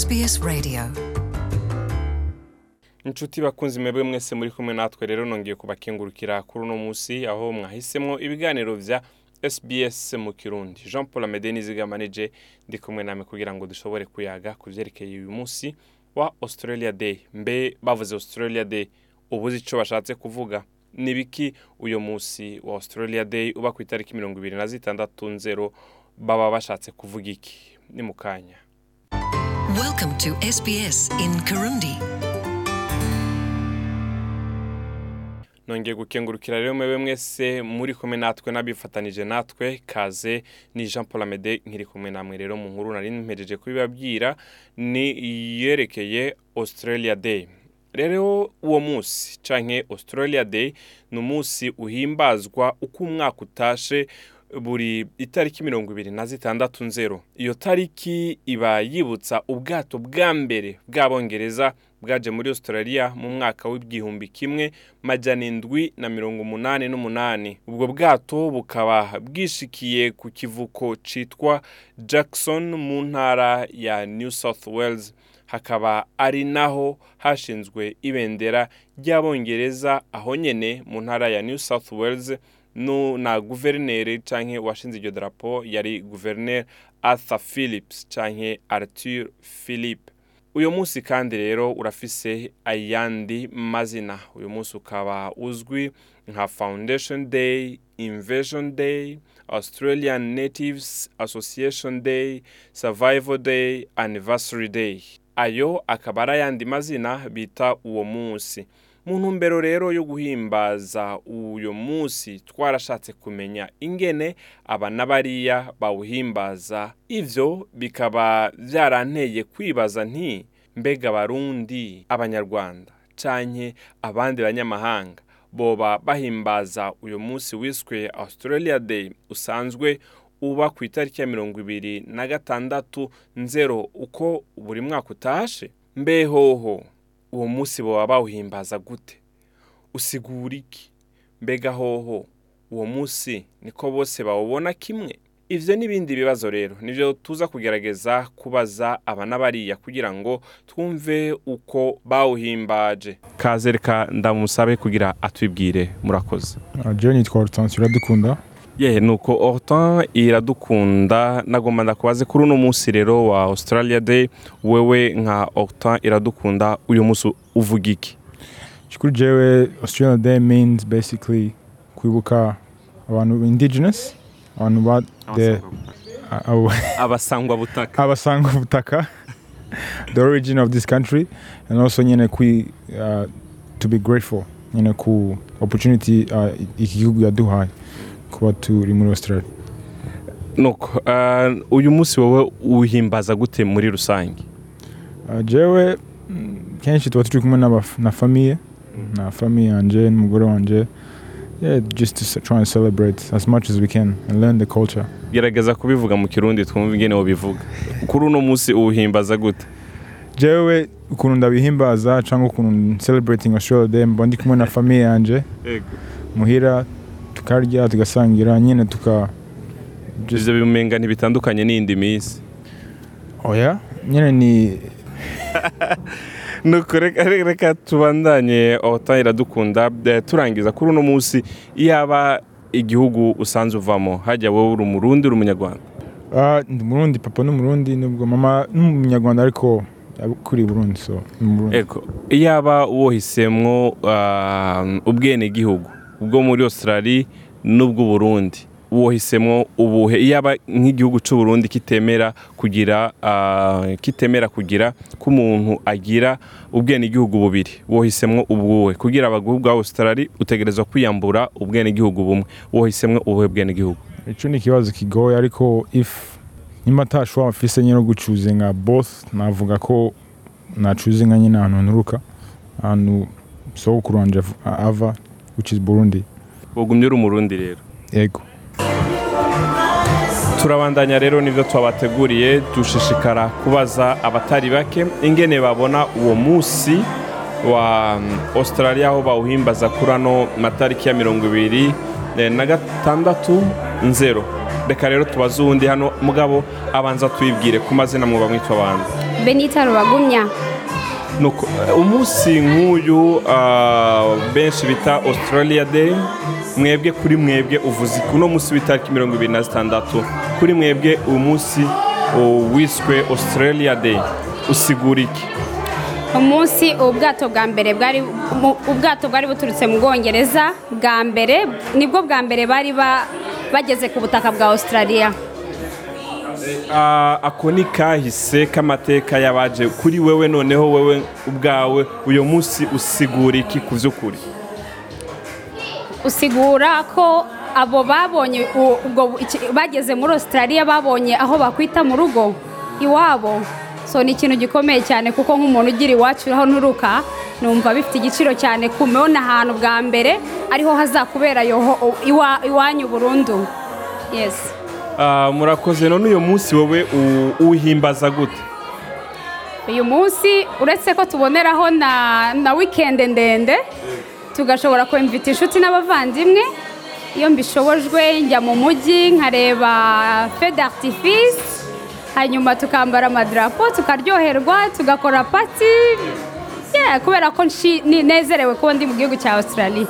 SBS Radio. inshuti bakunzi mwebwe mwese muri kumwe natwe rero nongeye kubakengurukira kuri uno munsi aho mwahisemo ibiganiro vya SBS mu Kirundi. Jean Paul Amede nizigamanije ndi kumwe namwe kugira ngo dushobore kuyaga ku vyerekeye uyu munsi wa Australia Day. Mbe bavuze Australia Day ubuzi ico bashatse kuvuga. Ni biki uyu munsi wa Australia Day uba ku itariki mirongo ibiri na zitandatu nzero baba bashatse kuvuga iki? Ni mu kanya. Welcome to SBS in Kirundi. nongeye gukengurukira rero mwebwe mwese muri kumwe natwe n'abifatanije natwe kaze ni jean paul amede nkiri kumwe namwe rero mu nkuru nari mpejeje kubibabwira ni yerekeye australia day rero uwo munsi canke australia day ni umunsi uhimbazwa uko umwaka utashe buri itariki mirongo ibiri na zitandatu nzero. Iyo tariki iba yibutsa ubwato bwa mbere bw'abongereza bwaje muri australia mu mwaka w'igihumbi kimwe majana indwi na mirongo umunani n'umunani. Ubwo bwato bukaba bwishikiye ku kivuko citwa jackson mu ntara ya new south wales. Hakaba ari naho hashinzwe ibendera ry'abongereza aho nyene mu ntara ya new south wales na guverineri canke washinze iryo darapo yari guverineri arthur phillips canke arthur philip uyu munsi kandi rero urafise ayandi mazina. Uyu munsi ukaba uzwi nka foundation day invasion day australian natives association day survival day anniversary day. Ayo akaba ari ayandi mazina bita uwo munsi. Mu ntumbero rero yo guhimbaza uyu munsi twarashatse kumenya ingene aba n'abariya bawuhimbaza. Ivyo bikaba byaranteye kwibaza nti mbega abarundi abanyarwanda canke abandi banyamahanga? Boba bahimbaza uyu munsi wiswe australia day usanzwe uba ku itariki ya mirongo ibiri na gatandatu nzero uko buri mwaka utashe? Mbehoho uwo munsi baba bawuhimbaza gute? Usigura iki? Mbega hoho uwo munsi niko bose bawubona kimwe? Ivyo n'ibindi bibazo rero nivyo tuza kugerageza kubaza aba n'abariya kugira ngo twumve uko bawuhimbaje. Kaze reka ndamusabe kugira atwibwire murakoze. Jewe nitwa hortense iradukunda yehe nuko hortan iradukunda. Nagomba ndakubaze kuri uno munsi rero wa australia day wewe nka hortan iradukunda uyu munsi uvuga iki? Kuri jewe australian day means basically kwibuka abantu indigenous abantu ba abasangwa butaka abasanga ubutaka the origin of this country and also nyene kwi uh, to be grateful nyene ku opportunity uh, iki gihugu yaduhaye. Kuba turi muri australia. Nuko ah, uyu munsi wowe uhimbaza gute muri rusange? Uh, jewe mm, kenshi tuba turi kumwe na famiye na famiye yanje n'umugore wanje. Yeah, just try and celebrate as much as we can and learn the culture. Gerageza kubivuga mu kirundi twumve ingene wobivuga kuri uno munsi uwuhimbaza gute? Jewe ukuntu ndabihimbaza cyangwa ukuntu celebrating australia day mba ndi kumwe na famiye yanje. Muhira tukarya tugasangira nyine tuka ivyo bimenga ntibitandukanye n'iyindi minsi. Oya nyine ni nuko reka reka tubandanye hortan iradukunda eh, turangiza kuri uno munsi iyaba igihugu usanze uvamo hajya wowe uri umurundi uri umunyarwanda? Ah, ndi murundi papa n'umurundi nubwo mama n'umunyarwanda ariko yakuriye burundi so ni umurundi iyaba wohisemwo ah, ubwenegihugu bwo muri australia n'ubw'uburundi wohisemwo ubuhe iyaba nk'igihugu c'uburundi kitemera kugira ah, kitemera kugira ko umuntu agira ubwenegihugu bubiri. Wohisemwo ubwuhe kugira abaguhu bwa australia utegerezwa kwiyambura ubwenegihugu bumwe. Wohisemwo ubuhe bwenegihugu? Ico ni ikibazo kigoye ariko if nimba atashobora mfise nyine gucuzinga both navuga ko nacuzinga nyine ahantu nturuka. Ahantu sogokuru wanje av- ava which is burundi. Wogumye uri umurundi rero. Yego. Turabandanya rero ni byo twabateguriye dushishikara kubaza abatari bake ingene babona uwo munsi wa mm, australia aho bawuhimbaza kuri ano matariki ya mirongo ibiri eh, na gatandatu nzero. Reka rero tubaze uwundi hano. Mugabo abanza twibwire ku mazina mwuba mwitwa abantu. Benita rubagumya. Umunsi nk'uyu ah, benshi bita australia day mwebwe kuri mwebwe uvuze iki? Uno munsi w'itariki mirongo ibiri na zitandatu. Kuri mwebwe uyu munsi wiswe australia day. Usigura iki? Umunsi ubwato bwa mbere bwari ubwato bwari buturutse mu bwongereza bwa mbere ni bwo bwa mbere bari ba- bageze ku butaka bwa australia. Ako ni kahise k'amateka y'abaje kuri wewe noneho wewe ubwawe uyu munsi usigura iki ku by'ukuri? Usigura ko abo babonye ubwo bageze muri australia babonye aho bakwita mu rugo iwabo. So ni ikintu gikomeye cyane kuko nk'umuntu ugira iwacu aho nturuka numva bifite igiciro cyane kumubona ahantu bwa mbere ariho hazakubera iwanyu burundu. Yes. Ah, murakoze. None uyu munsi wowe uwuhimbaza gute? Uyu munsi uretse ko tuboneraho na na wikendi ndende tugashobora kwemvita inshuti n'abavandimwe. Iyo mbishobojwe njya mu mujyi nkareba fe d'artifice hanyuma tukambara amadarapo tukaryoherwa tugakora pati kubera ko nezerewe kuba ndi mu gihugu cya australia.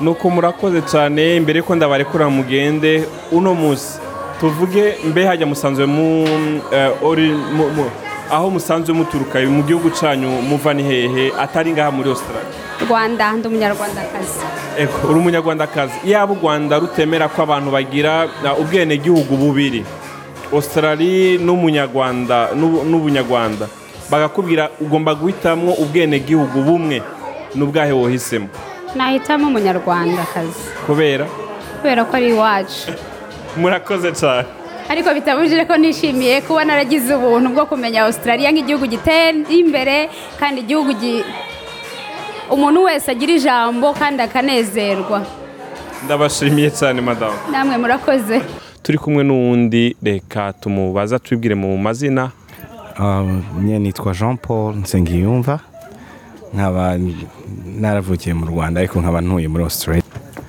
Nuko murakoze cyane mbere ko ndabarekura mugende uno munsi. Tuvuge mbe hajya musanzwe mu eh, aho musanzwe muturuka mu gihugu cyanyu muva ni hehe atari ngaha muri australia? Rwanda ndi umunyarwandakazi. Uri umunyarwandakazi. Yaba u rwanda rutemera ko abantu bagira ubwenegihugu bubiri. Australia n'umunyarwanda n'ubu- n'ubunyarwanda. Bagakubwira ugomba guhitamwo ubwenegihugu bumwe n'ubwahe wohisemo. Nahitamo umunyarwandakazi. Kubera? Kubera ko ari iwacu. murakoze cyane. Ariko bitabujije ko nishimiye kuba naragize ubuntu bwo kumenya australia nk'igihugu giteye imbere kandi igihugu gi- umuntu wese agira ijambo kandi akanezerwa. Ndabashimiye cyane madamu namwe murakoze. Turi kumwe n'uwundi reka tumubaza twibwire mu mazina. Nyine nitwa jean paul nsengiyumva. Nkaba naravukiye mu rwanda ariko nkaba ntuye muri australia.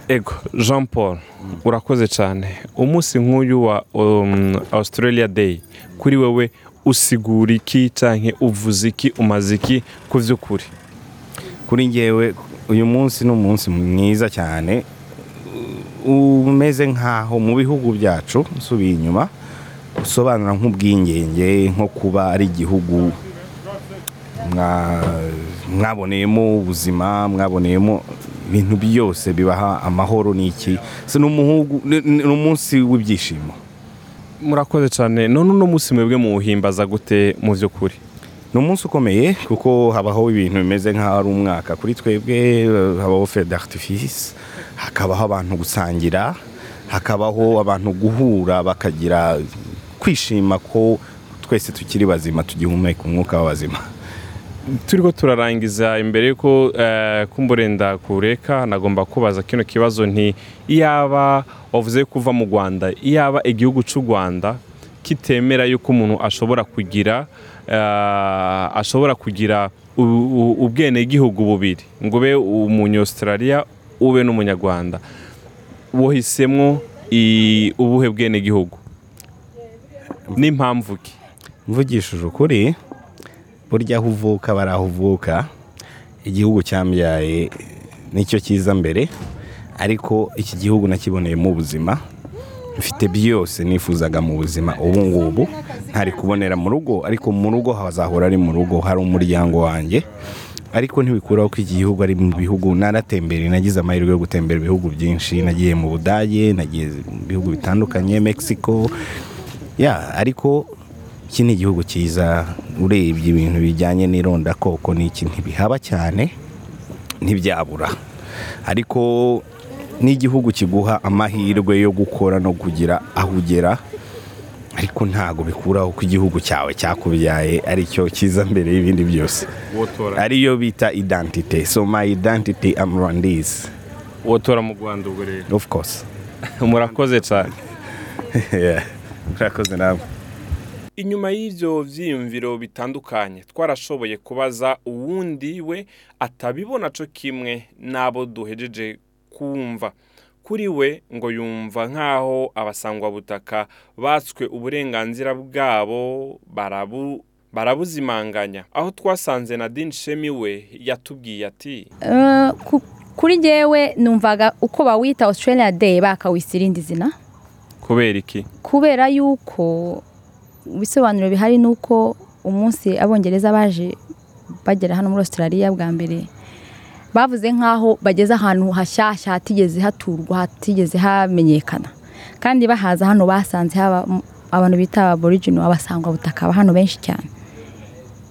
Ego jean paul urakoze cyane. Umunsi nk'uyu wa um, australia day kuri wowe usigura iki cyangwa uvuze iki umaze iki ku by'ukuri? Kuri ngewe uyu munsi ni umunsi mwiza cyane. Umeze nk'aho mu bihugu byacu nsubiye inyuma usobanura nk'ubwingenge nko kuba ari igihugu mwa- mwaboneyemo ubuzima mwaboneyemo ibintu byose bibaha amahoro ni umuhugu- ni umunsi w'ibyishimo. Murakoze cyane none uno munsi mwebwe muwuhimbaza gute mu by'ukuri? Ni umunsi ukomeye kuko habaho ibintu bimeze nk'aho ari umwaka. Kuri twebwe habaho d'artifice hakabaho abantu gusangira hakabaho abantu guhura bakagira kwishima ko twese tukiri bazima tugihumeka umwuka w'abazima. Turi ko turarangiza imbere y'uko eh, kumburenda kureka nagomba kubaza kino kibazo nti iyaba wavuze ko uva mu rwanda iyaba igihugu cy'u rwanda kitemera yuko umuntu ashobora kugira eh, ashobora kugira ubwenegihugu bubiri. Ngo ube umunyaustralia ube n'umunyarwanda. Wohisemo ubuhe bwenegihugu? N'impamvu ki? Mvugishije ukuri burya aho uvuka bari aho uvuka igihugu cyambyaye ni cyo cyiza mbere ariko iki gihugu nakiboneyemo ubuzima mfite byose nifuzaga mu buzima ubu ngubu ntari kubonera mu rugo ariko mu rugo hazahora ari mu rugo hari umuryango wanjye ariko ntibikuraho ko iki gihugu ari mu bihugu naratembereye nagize amahirwe yo gutembera ibihugu byinshi nagiye mu budage nagiye mu bihugu bitandukanye mexico ya ariko iki ni igihugu cyiza urebye ibintu bijyanye n'irondakoko n'iki? Ntibihaba cyane ntibyabura. Ariko n'igihugu kiguha amahirwe yo gukora no kugira aho ugera ariko ntabwo bikuraho ko igihugu cyawe cyakubyaye ari cyo cyiza mbere y'ibindi byose. Ariyo bita identite so my identity am rwandese wotora mu rwanda ubwo rero. Of course. Murakoze cyane. Yeah. murakoze nawe. Inyuma y'ibyo byiyumviro bitandukanye twarashoboye kubaza uwundi we atabibona cyo kimwe n'abo duhejeje kumva. Kuri we ngo yumva nk'aho abasangwabutaka batswe uburenganzira bwabo barabu barabuzimanganya. Aho twasanze Nadine Shemi we yatubwiye ati Eh, ku- kuri jyewe numvaga uko bawita australia day bakawisa irindi zina? Kubera iki? Kubera yuko ibisobanuro bihari ni uko umunsi abongereza baje bagera hano muri australia bwa mbere bavuze nk'aho bageze ahantu hashyashya hatigeze haturwa hatigeze hamenyekana. Kandi bahaza hano basanze haba abantu bita aborigino abasangwa butaka hano benshi cyane.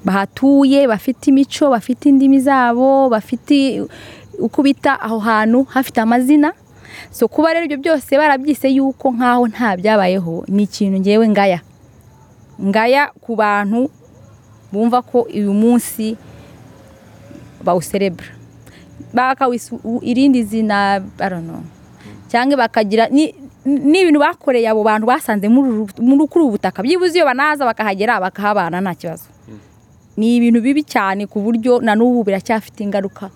Bahatuye bafite imico bafite indimi zabo bafite uko bita aho hantu hafite amazina. So kuba rero ibyo byose barabyise yuko nk'aho nta byabayeho ni ikintu ngewe ngaya. Ngaya ku bantu bumva ko uyu munsi bawuserebura irindi zina cyangwa bakagira ni ibintu bakoreye abo bantu basanze kuri ubu butaka. Byibuze iyo banaza bakahagera bakahabana nta kibazo. Ni ibintu bibi cyane ku buryo na n'ubu biracyafite ingaruka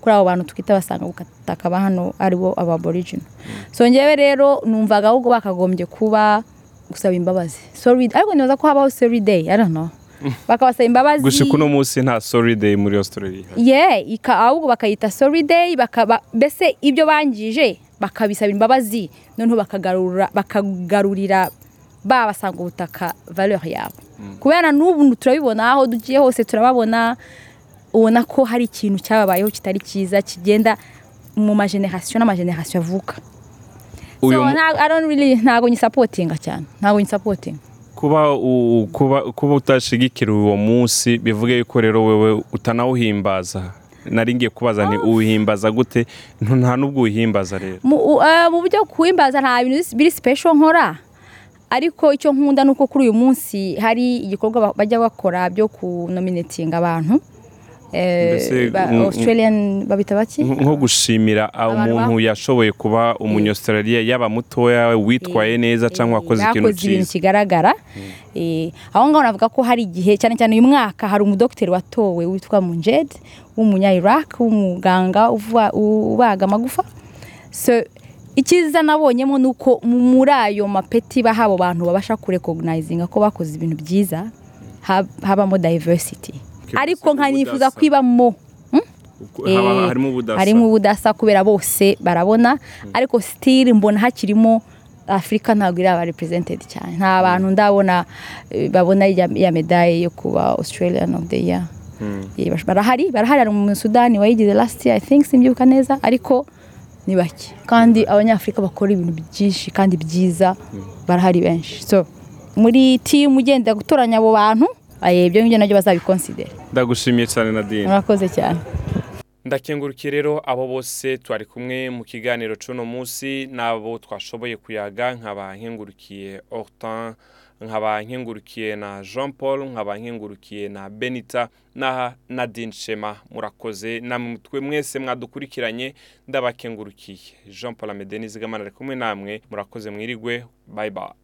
kuri abo bantu twita basanga ubutaka ba hano ari bo ababorigino so ngewe rero numvaga ahubwo bakagombye kuba gusaba imbabazi. Sorry ariko nibaza ko habaho sorry day I don't know. Bakabasaba imbabazi. Gushika uno munsi nta sorry day muri Australia. Ye ahubwo bakayita sorry day bakaba mbese ibyo bangije bakabisaba imbabazi noneho bakagarura bakagarurira ba basanga ubutaka valeur yabo. Kubera n'ubu turabibona aho dugiye hose turababona ubona ko hari ikintu cyababayeho kitari cyiza kigenda mu mageneration n'amageneration avuka. Uyu so mu- nta- I don't really ntabwo nyisapotinga cyane ntabwo nyisapotinga kuba kuba kuba utashigikira uwo munsi bivuge yuko rero wewe utanawuhimbaza. Nari ngiye kubaza nti uwuhimbaza gute? Nta n'ubwo uwuhimbaza rero. Mu eh, buryo kuwimbaza nta bintu biri special nkora. Ariko icyo nkunda ni uko kuri uyu munsi hari igikorwa ba- bajya bakora byo kunominatinga abantu. Australian babita baki? Nk- nko gushimira umuntu yashoboye kuba umunyaustralia yaba mutoya witwaye neza cyangwa wakoze ikintu cyiza. kigaragara. Eh, aho ngaho navuga ko hari igihe cyane cyane uyu mwaka hari umudogiteri watowe witwa munjed w'umunya iraq w'umuganga uva- ubaga amagufa. So icyiza nabonyemo ni uko mu- muri ayo mapeti baha abo bantu babasha kurekogunayizinga ko bakoze ibintu byiza hab- habamo diversity. Ariko nkanifuza Haba Eh, harimo ubudasa. kubera bose barabona. Ariko sitiri mbona hakirimo afurika ntabwo iraba represented cyane. Nta bantu ndabona eh, babona ya, medaye yo kuba australian of the year. Eh, bash- barahari barahari hari mu sudani wayigize last year i think simbyuka neza ariko ni bake. Kandi abanyafurika bakora ibintu byinshi kandi byiza barahari benshi. So muri timu ugenda gutoranya abo bantu eh, ibyo ngibyo na byo bazabikonsidera ndagushimiye cyane Nadine. Murakoze cyane. Ndakengurukiye rero abo bose twari kumwe mu kiganiro cy'uno munsi n'abo twashoboye kuyaga nkaba nkengurukiye Hortin nkaba nkengurukiye na Jean Paul nkaba nkengurukiye na Benita na Nadine Shema. Murakoze namwe twe mwese mwadukurikiranye ndabakengurukiye. Jean Paul Amede Nizigamana ari kumwe namwe. Murakoze mwirigwe. Bye bye